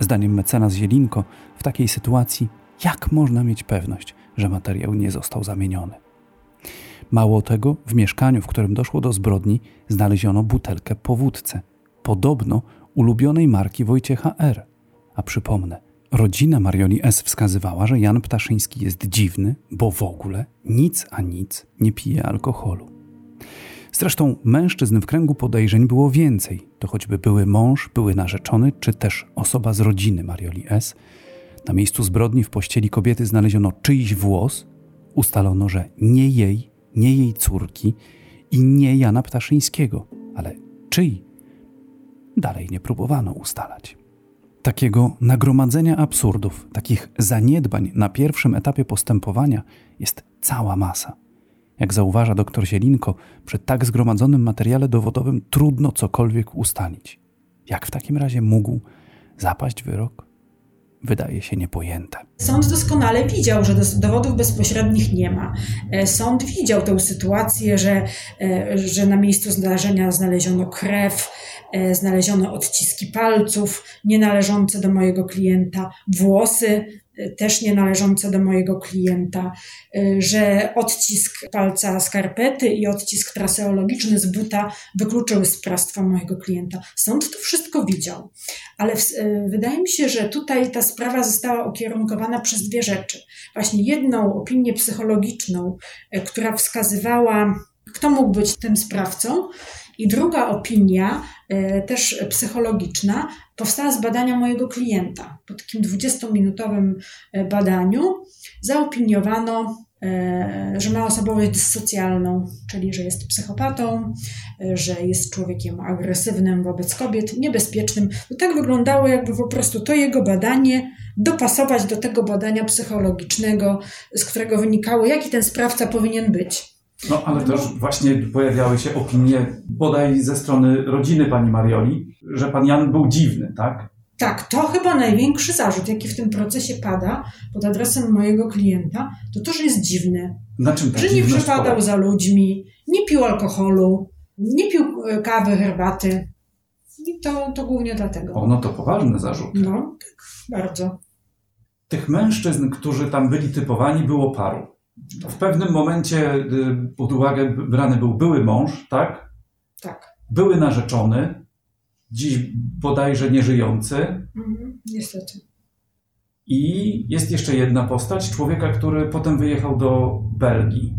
Zdaniem mecenas Zielinko, w takiej sytuacji jak można mieć pewność, że materiał nie został zamieniony? Mało tego, w mieszkaniu, w którym doszło do zbrodni, znaleziono butelkę po wódce, podobno ulubionej marki Wojciecha R. A przypomnę, rodzina Marioli S. wskazywała, że Jan Ptaszyński jest dziwny, bo w ogóle nic a nic nie pije alkoholu. Zresztą mężczyzn w kręgu podejrzeń było więcej. To choćby były mąż, były narzeczony, czy też osoba z rodziny Marioli S. Na miejscu zbrodni w pościeli kobiety znaleziono czyjś włos. Ustalono, że nie jej, nie jej córki i nie Jana Ptaszyńskiego, ale czyj? Dalej nie próbowano ustalać. Takiego nagromadzenia absurdów, takich zaniedbań na pierwszym etapie postępowania jest cała masa. Jak zauważa dr Zielinko, przy tak zgromadzonym materiale dowodowym trudno cokolwiek ustalić. Jak w takim razie mógł zapaść wyrok? Wydaje się niepojęte. Sąd doskonale widział, że dowodów bezpośrednich nie ma. E, sąd widział tę sytuację, że, e, że na miejscu zdarzenia znaleziono krew, e, znaleziono odciski palców nienależące do mojego klienta, włosy też nie należące do mojego klienta, y, że odcisk palca skarpety i odcisk traseologiczny z buta wykluczyły sprawstwo mojego klienta. Sąd to wszystko widział, ale w, y, wydaje mi się, że tutaj ta sprawa została ukierunkowana przez dwie rzeczy. Właśnie jedną opinię psychologiczną, y, która wskazywała, kto mógł być tym sprawcą, i druga opinia, też psychologiczna, powstała z badania mojego klienta. Po takim 20-minutowym e, badaniu zaopiniowano, e, że ma osobowość dyssocjalną, czyli że jest psychopatą, że jest człowiekiem agresywnym wobec kobiet, niebezpiecznym. To tak wyglądało, jakby po prostu to jego badanie dopasować do tego badania psychologicznego, z którego wynikało, jaki ten sprawca powinien być. No, ale też właśnie pojawiały się opinie, bodaj ze strony rodziny pani Marioli, że pan Jan był dziwny, tak? Tak, to chyba największy zarzut, jaki w tym procesie pada pod adresem mojego klienta, to to, że jest dziwny. Na czym Że nie przepadał za ludźmi, nie pił alkoholu, nie pił e, kawy, herbaty. I to, to głównie dlatego. O, no to poważny zarzut. No, tak, bardzo. Tych mężczyzn, którzy tam byli typowani, było paru. W pewnym momencie y, pod uwagę brany był były mąż, tak? Tak. Były narzeczony, dziś bodajże nieżyjący. Mhm, niestety. I jest jeszcze jedna postać, człowieka, który potem wyjechał do Belgii.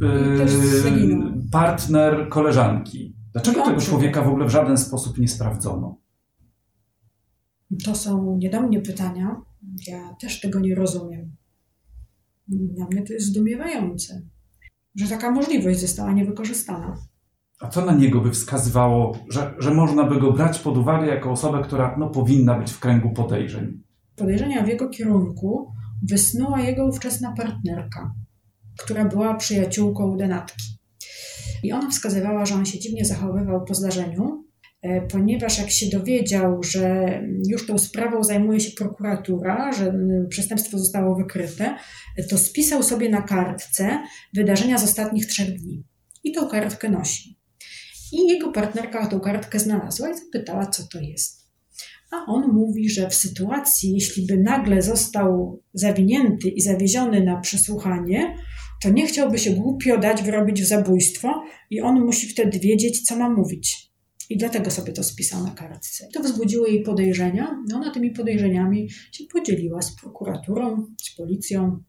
Yy, partner koleżanki. Dlaczego tego człowieka w ogóle w żaden sposób nie sprawdzono? To są nie do mnie pytania. Ja też tego nie rozumiem. Dla mnie to jest zdumiewające, że taka możliwość została niewykorzystana. A co na niego by wskazywało, że, że można by go brać pod uwagę jako osobę, która no, powinna być w kręgu podejrzeń? Podejrzenia w jego kierunku wysnuła jego ówczesna partnerka, która była przyjaciółką denatki. I ona wskazywała, że on się dziwnie zachowywał po zdarzeniu, ponieważ jak się dowiedział, że już tą sprawą zajmuje się prokuratura, że przestępstwo zostało wykryte, to spisał sobie na kartce wydarzenia z ostatnich trzech dni. I tą kartkę nosi. I jego partnerka tą kartkę znalazła i zapytała, co to jest. A on mówi, że w sytuacji, jeśli by nagle został zawinięty i zawieziony na przesłuchanie, to nie chciałby się głupio dać wyrobić w zabójstwo i on musi wtedy wiedzieć, co ma mówić. I dlatego sobie to spisał na kartce. To wzbudziło jej podejrzenia. No, ona tymi podejrzeniami się podzieliła z prokuraturą, z policją.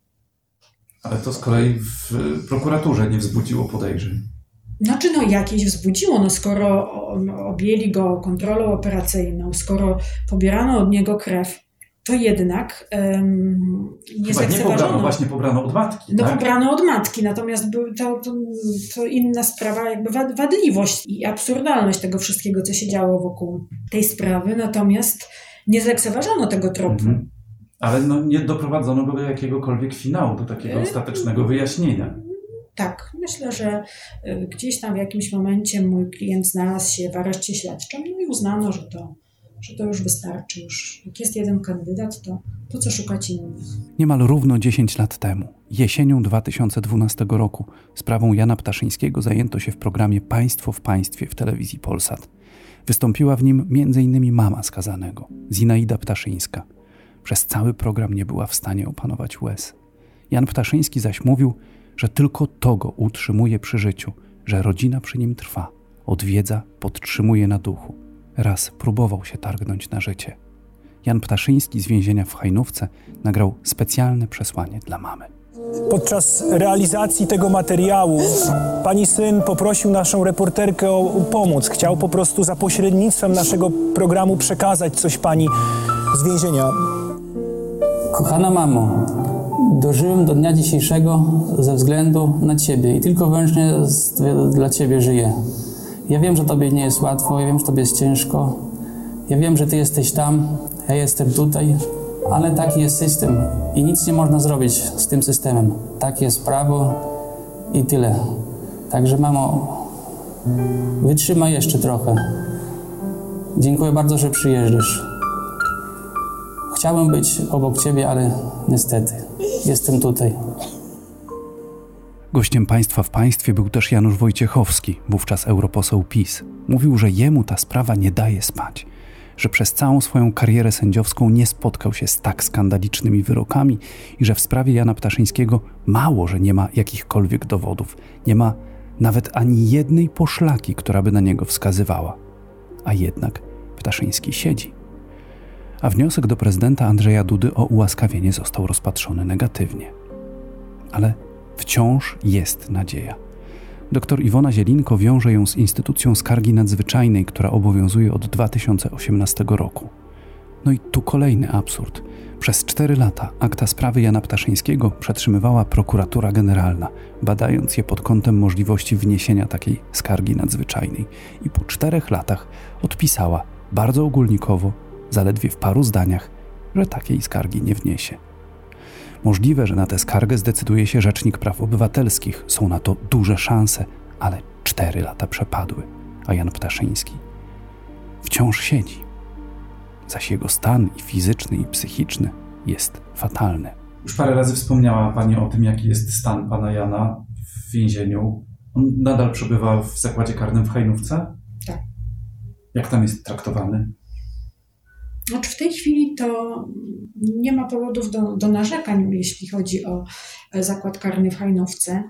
Ale to z kolei w prokuraturze nie wzbudziło podejrzeń. Znaczy, no jakieś wzbudziło, no skoro objęli go kontrolą operacyjną, skoro pobierano od niego krew, to jednak um, nie Chyba nie pobrano, właśnie pobrano od matki. No tak? pobrano od matki, natomiast był to, to, to, inna sprawa, jakby wadliwość i absurdalność tego wszystkiego, co się działo wokół tej sprawy, natomiast nie zlekceważono tego tropu. Mhm. Ale no, nie doprowadzono go do jakiegokolwiek finału, do takiego E, ostatecznego wyjaśnienia. Tak, myślę, że y, gdzieś tam w jakimś momencie mój klient znalazł się w areszcie śledczym no i uznano, że to, że to już wystarczy. Już jak jest jeden kandydat, to po co szukać innych? Niemal równo 10 lat temu, jesienią 2012 roku, sprawą Jana Ptaszyńskiego zajęto się w programie Państwo w Państwie w telewizji Polsat. Wystąpiła w nim m.in. mama skazanego, Zinaida Ptaszyńska. Przez cały program nie była w stanie opanować łez. Jan Ptaszyński zaś mówił, że tylko to go utrzymuje przy życiu, że rodzina przy nim trwa, odwiedza, podtrzymuje na duchu. Raz próbował się targnąć na życie. Jan Ptaszyński z więzienia w Hajnówce nagrał specjalne przesłanie dla mamy. Podczas realizacji tego materiału pani syn poprosił naszą reporterkę o pomoc. Chciał po prostu za pośrednictwem naszego programu przekazać coś pani z więzienia. Kochana mamo, dożyłem do dnia dzisiejszego ze względu na Ciebie i tylko wyłącznie dla Ciebie żyję. Ja wiem, że Tobie nie jest łatwo, ja wiem, że Tobie jest ciężko. Ja wiem, że Ty jesteś tam, ja jestem tutaj, ale taki jest system i nic nie można zrobić z tym systemem. Takie jest prawo i tyle. Także mamo, wytrzymaj jeszcze trochę. Dziękuję bardzo, że przyjeżdżasz. Chciałem być obok Ciebie, ale niestety jestem tutaj. Gościem państwa w państwie był też Janusz Wojciechowski, wówczas europoseł PiS. Mówił, że jemu ta sprawa nie daje spać, że przez całą swoją karierę sędziowską nie spotkał się z tak skandalicznymi wyrokami i że w sprawie Jana Ptaszyńskiego mało, że nie ma jakichkolwiek dowodów, nie ma nawet ani jednej poszlaki, która by na niego wskazywała. A jednak Ptaszyński siedzi. A wniosek do prezydenta Andrzeja Dudy o ułaskawienie został rozpatrzony negatywnie. Ale wciąż jest nadzieja. Doktor Iwona Zielinko wiąże ją z instytucją skargi nadzwyczajnej, która obowiązuje od 2018 roku. No i tu kolejny absurd. Przez cztery lata akta sprawy Jana Ptaszyńskiego przetrzymywała prokuratura generalna, badając je pod kątem możliwości wniesienia takiej skargi nadzwyczajnej. I po czterech latach odpisała bardzo ogólnikowo, zaledwie w paru zdaniach, że takiej skargi nie wniesie. Możliwe, że na tę skargę zdecyduje się Rzecznik Praw Obywatelskich. Są na to duże szanse, ale cztery lata przepadły, a Jan Ptaszyński wciąż siedzi. Zaś jego stan i fizyczny, i psychiczny jest fatalny. Już parę razy wspomniała Pani o tym, jaki jest stan Pana Jana w więzieniu. On nadal przebywa w zakładzie karnym w Hajnówce? Tak. Jak tam jest traktowany? Znaczy w tej chwili to nie ma powodów do, do narzekań, jeśli chodzi o zakład karny w Hajnówce,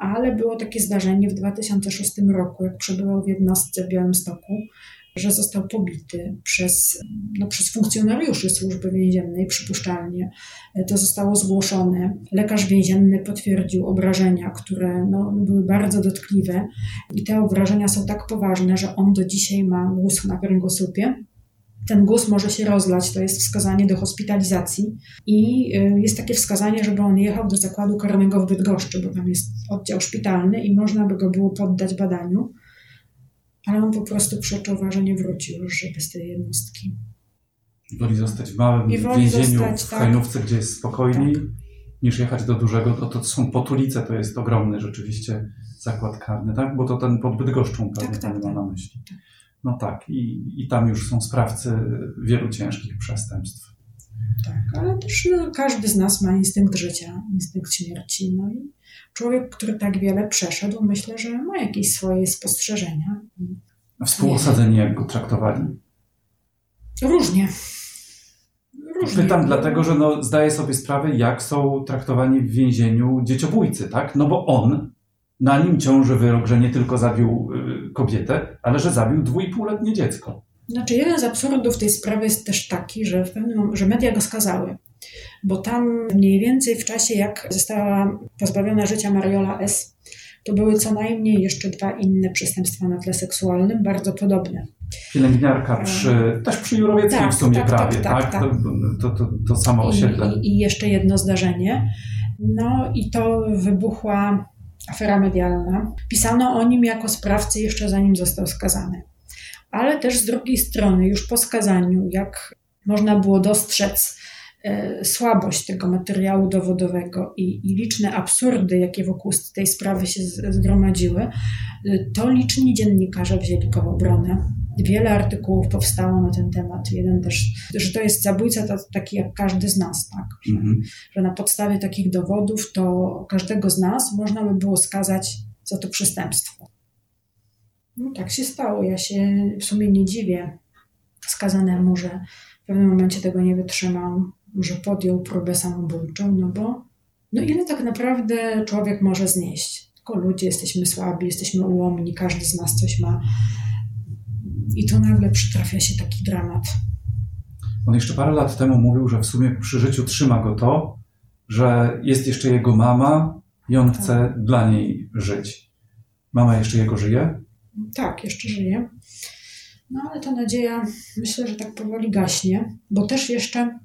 ale było takie zdarzenie w 2006 roku, jak przebywał w jednostce w Białymstoku, że został pobity przez, no, przez funkcjonariuszy służby więziennej, przypuszczalnie. To zostało zgłoszone. Lekarz więzienny potwierdził obrażenia, które no, były bardzo dotkliwe i te obrażenia są tak poważne, że on do dzisiaj ma guz na kręgosłupie ten guz może się rozlać, to jest wskazanie do hospitalizacji i jest takie wskazanie, żeby on jechał do zakładu karnego w Bydgoszczy, bo tam jest oddział szpitalny i można by go było poddać badaniu, ale on po prostu przeczuwa, że nie wróci już żeby z tej jednostki. Woli zostać w małym więzieniu zostać, w Hajnówce, tak. gdzie jest spokojniej, tak. niż jechać do dużego, to, to są potulice, to jest ogromny rzeczywiście zakład karny, tak? Bo to ten pod Bydgoszczą pewnie tak, tak, ma na myśli. Tak. No tak, i, i tam już są sprawcy wielu ciężkich przestępstw. Tak, ale też no, każdy z nas ma instynkt życia, instynkt śmierci. No i człowiek, który tak wiele przeszedł, myślę, że ma jakieś swoje spostrzeżenia. A współosadzeni jak go traktowali? Różnie. Różnie. Pytam dlatego, że no, zdaję sobie sprawę, jak są traktowani w więzieniu dzieciobójcy, tak? No bo on na nim ciąży wyrok, że nie tylko zabił y, kobietę, ale że zabił dwójpółletnie dziecko. Znaczy, jeden z absurdów tej sprawy jest też taki, że, w pewnym, że media go skazały. Bo tam mniej więcej w czasie, jak została pozbawiona życia Mariola S., to były co najmniej jeszcze dwa inne przestępstwa na tle seksualnym, bardzo podobne. Pielęgniarka przy, też przy Jurowieckim tak, w sumie tak, prawie, tak? tak, tak? To, to, to, to, samo osiedle. I, I, I jeszcze jedno zdarzenie. No i to wybuchła afera medialna. Pisano o nim jako sprawcy jeszcze zanim został skazany. Ale też z drugiej strony, już po skazaniu, jak można było dostrzec e, słabość tego materiału dowodowego i, i, liczne absurdy, jakie wokół tej sprawy się zgromadziły, e, to liczni dziennikarze wzięli go w obronę. Wiele artykułów powstało na ten temat. Jeden też, że to jest zabójca to, taki jak każdy z nas, tak? Że, mhm. że na podstawie takich dowodów to każdego z nas można by było skazać za to przestępstwo. No tak się stało. Ja się w sumie nie dziwię skazanemu, że w pewnym momencie tego nie wytrzymał, że podjął próbę samobójczą, no bo no ile tak naprawdę człowiek może znieść? Tylko ludzie jesteśmy słabi, jesteśmy ułomni, każdy z nas coś ma. I to nagle przytrafia się taki dramat. On jeszcze parę lat temu mówił, że w sumie przy życiu trzyma go to, że jest jeszcze jego mama i on tak. chce dla niej żyć. Mama jeszcze jego żyje? Tak, jeszcze żyje. No ale ta nadzieja myślę, że tak powoli gaśnie, bo też jeszcze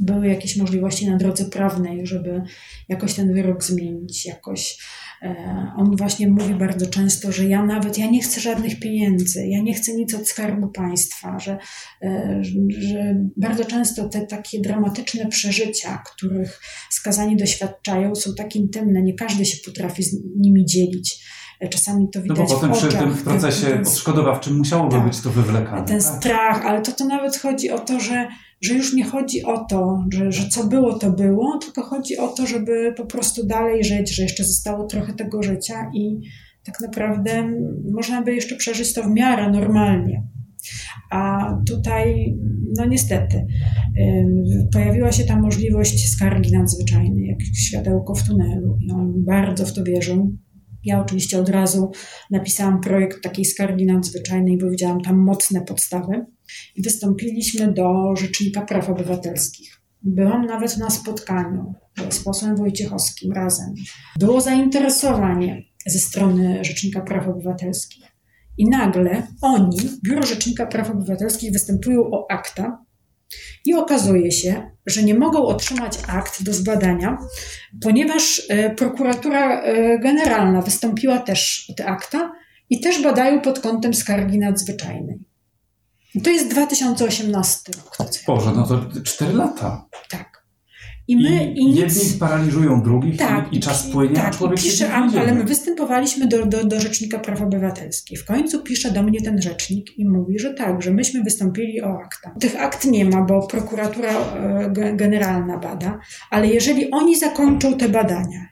były jakieś możliwości na drodze prawnej, żeby jakoś ten wyrok zmienić, jakoś. E, on właśnie mówi bardzo często, że ja nawet, ja nie chcę żadnych pieniędzy, ja nie chcę nic od skarbu państwa, że, e, że bardzo często te takie dramatyczne przeżycia, których skazani doświadczają, są tak intymne, nie każdy się potrafi z nimi dzielić Czasami to widać No bo potem w przy tym procesie ten, odszkodowawczym musiałoby tak, być to wywlekane. Ten tak? strach, ale to, to nawet chodzi o to, że, że już nie chodzi o to, że, że co było, to było, tylko chodzi o to, żeby po prostu dalej żyć, że jeszcze zostało trochę tego życia i tak naprawdę można by jeszcze przeżyć to w miarę normalnie. A tutaj, no niestety, pojawiła się ta możliwość skargi nadzwyczajnej, jak światełko w tunelu, i on bardzo w to wierzył. Ja oczywiście od razu napisałam projekt takiej skargi nadzwyczajnej, bo widziałam tam mocne podstawy i wystąpiliśmy do Rzecznika Praw Obywatelskich. Byłam nawet na spotkaniu z posłem Wojciechowskim razem. Było zainteresowanie ze strony Rzecznika Praw Obywatelskich. I nagle oni, Biuro Rzecznika Praw Obywatelskich, występują o akta, i okazuje się, że nie mogą otrzymać akt do zbadania, ponieważ e, prokuratura e, generalna wystąpiła też o te akta i też badają pod kątem skargi nadzwyczajnej. I to jest 2018 rok. Boże, no to 4 lata. Tak. I my I, i jedni paraliżują drugich tak, i, i czas płynie, tak, a człowiek pisze, Ale my występowaliśmy do, do, do Rzecznika Praw Obywatelskich. W końcu pisze do mnie ten rzecznik i mówi, że tak, że myśmy wystąpili o akta. Tych akt nie ma, bo prokuratura e, generalna bada, ale jeżeli oni zakończą te badania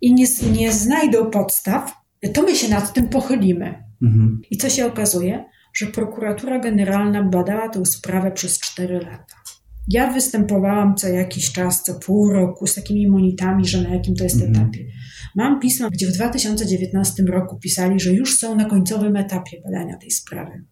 i nie, nie znajdą podstaw, to my się nad tym pochylimy. Mhm. I co się okazuje? Że prokuratura generalna badała tę sprawę przez 4 lata. Ja występowałam co jakiś czas, co pół roku z takimi monitami, że na jakim to jest mm. etapie. Mam pisma, gdzie w 2019 roku pisali, że już są na końcowym etapie badania tej sprawy.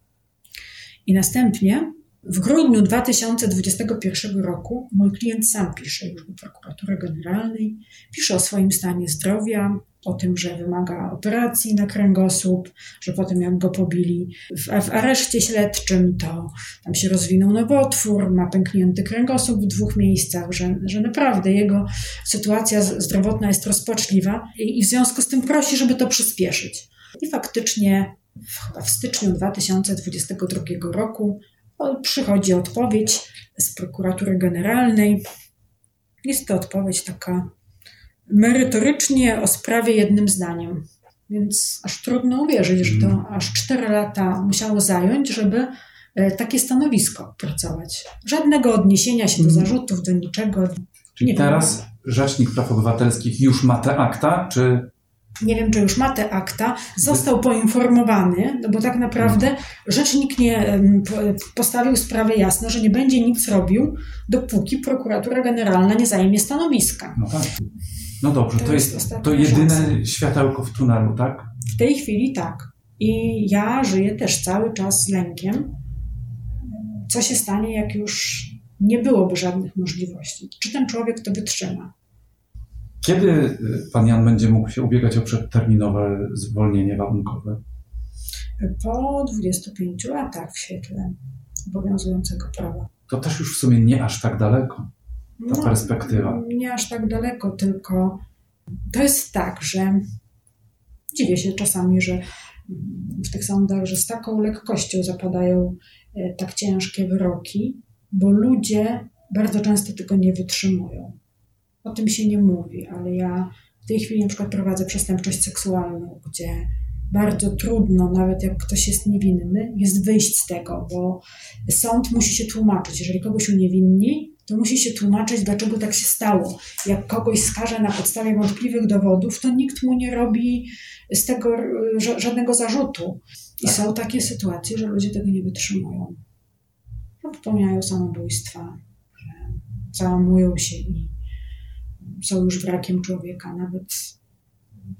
I następnie w grudniu 2021 roku mój klient sam pisze już do prokuratury generalnej, pisze o swoim stanie zdrowia, o tym, że wymaga operacji na kręgosłup, że potem jak go pobili w, w areszcie śledczym, to tam się rozwinął nowotwór, ma pęknięty kręgosłup w dwóch miejscach, że, że naprawdę jego sytuacja zdrowotna jest rozpaczliwa i, i w związku z tym prosi, żeby to przyspieszyć. I faktycznie w, w styczniu 2022 roku przychodzi odpowiedź z prokuratury generalnej. Jest to odpowiedź taka merytorycznie o sprawie jednym zdaniem. Więc aż trudno uwierzyć, że to mm. aż 4 lata musiało zająć, żeby e, takie stanowisko opracować. Żadnego odniesienia się do mm. zarzutów, do niczego. Czyli nie teraz wiem. Rzecznik Praw Obywatelskich już ma te akta, czy nie wiem, czy już ma te akta, został poinformowany, no bo tak naprawdę rzecznik nie postawił sprawę jasno, że nie będzie nic robił, dopóki prokuratura generalna nie zajmie stanowiska. No tak. No dobrze, to, to jest, jest to jedyne szansa. światełko w tunelu, tak? W tej chwili tak. I ja żyję też cały czas z lękiem, co się stanie, jak już nie byłoby żadnych możliwości. Czy ten człowiek to wytrzyma? Kiedy y, pan Jan będzie mógł się ubiegać o przedterminowe zwolnienie warunkowe? Po 25 latach w świetle obowiązującego prawa. To też już w sumie nie aż tak daleko ta no, perspektywa. Nie aż tak daleko, tylko to jest tak, że dziwię się czasami, że w tych sądach, że z taką lekkością zapadają e, tak ciężkie wyroki, bo ludzie bardzo często tego nie wytrzymują. O tym się nie mówi, ale ja w tej chwili na przykład prowadzę przestępczość seksualną, gdzie bardzo trudno, nawet jak ktoś jest niewinny, jest wyjść z tego, bo sąd musi się tłumaczyć. Jeżeli kogoś uniewinni, to musi się tłumaczyć, dlaczego tak się stało. Jak kogoś skaże na podstawie wątpliwych dowodów, to nikt mu nie robi z tego żadnego zarzutu. I są takie sytuacje, że ludzie tego nie wytrzymują. No, popełniają samobójstwa, że załamują się i są już wrakiem człowieka, nawet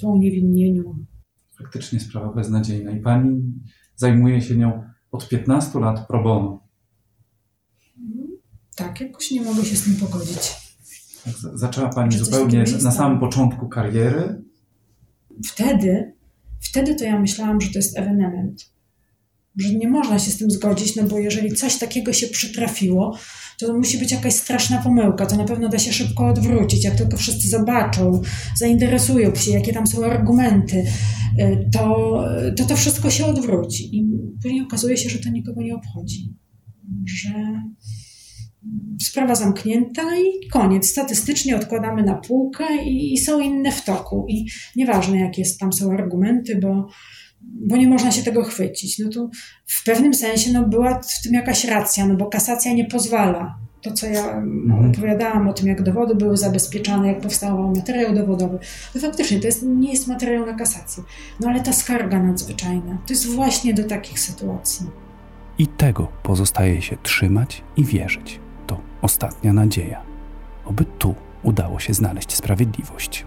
po uniewinnieniu. Faktycznie sprawa beznadziejna. I pani zajmuje się nią od 15 lat pro bono. Tak, jakoś nie mogę się z tym pogodzić. Zaczęła pani zupełnie na samym początku kariery. Wtedy, wtedy to ja myślałam, że to jest ewenement. Że nie można się z tym zgodzić, no bo jeżeli coś takiego się przytrafiło, to musi być jakaś straszna pomyłka. To na pewno da się szybko odwrócić. Jak tylko wszyscy zobaczą, zainteresują się, jakie tam są argumenty, y, to to, to wszystko się odwróci. I później okazuje się, że to nikogo nie obchodzi. Że sprawa zamknięta i koniec. Statystycznie odkładamy na półkę i, i są inne w toku. I nieważne, jakie jest, tam są argumenty, bo, bo nie można się tego chwycić. No to w pewnym sensie no, była w tym jakaś racja, no bo kasacja nie pozwala. To, co ja mhm. opowiadałam o tym, jak dowody były zabezpieczane, jak powstawał materiał dowodowy, to faktycznie to jest, nie jest materiał na kasację. No ale ta skarga nadzwyczajna, to jest właśnie do takich sytuacji. I tego pozostaje się trzymać i wierzyć ostatnia nadzieja. Oby tu udało się znaleźć sprawiedliwość.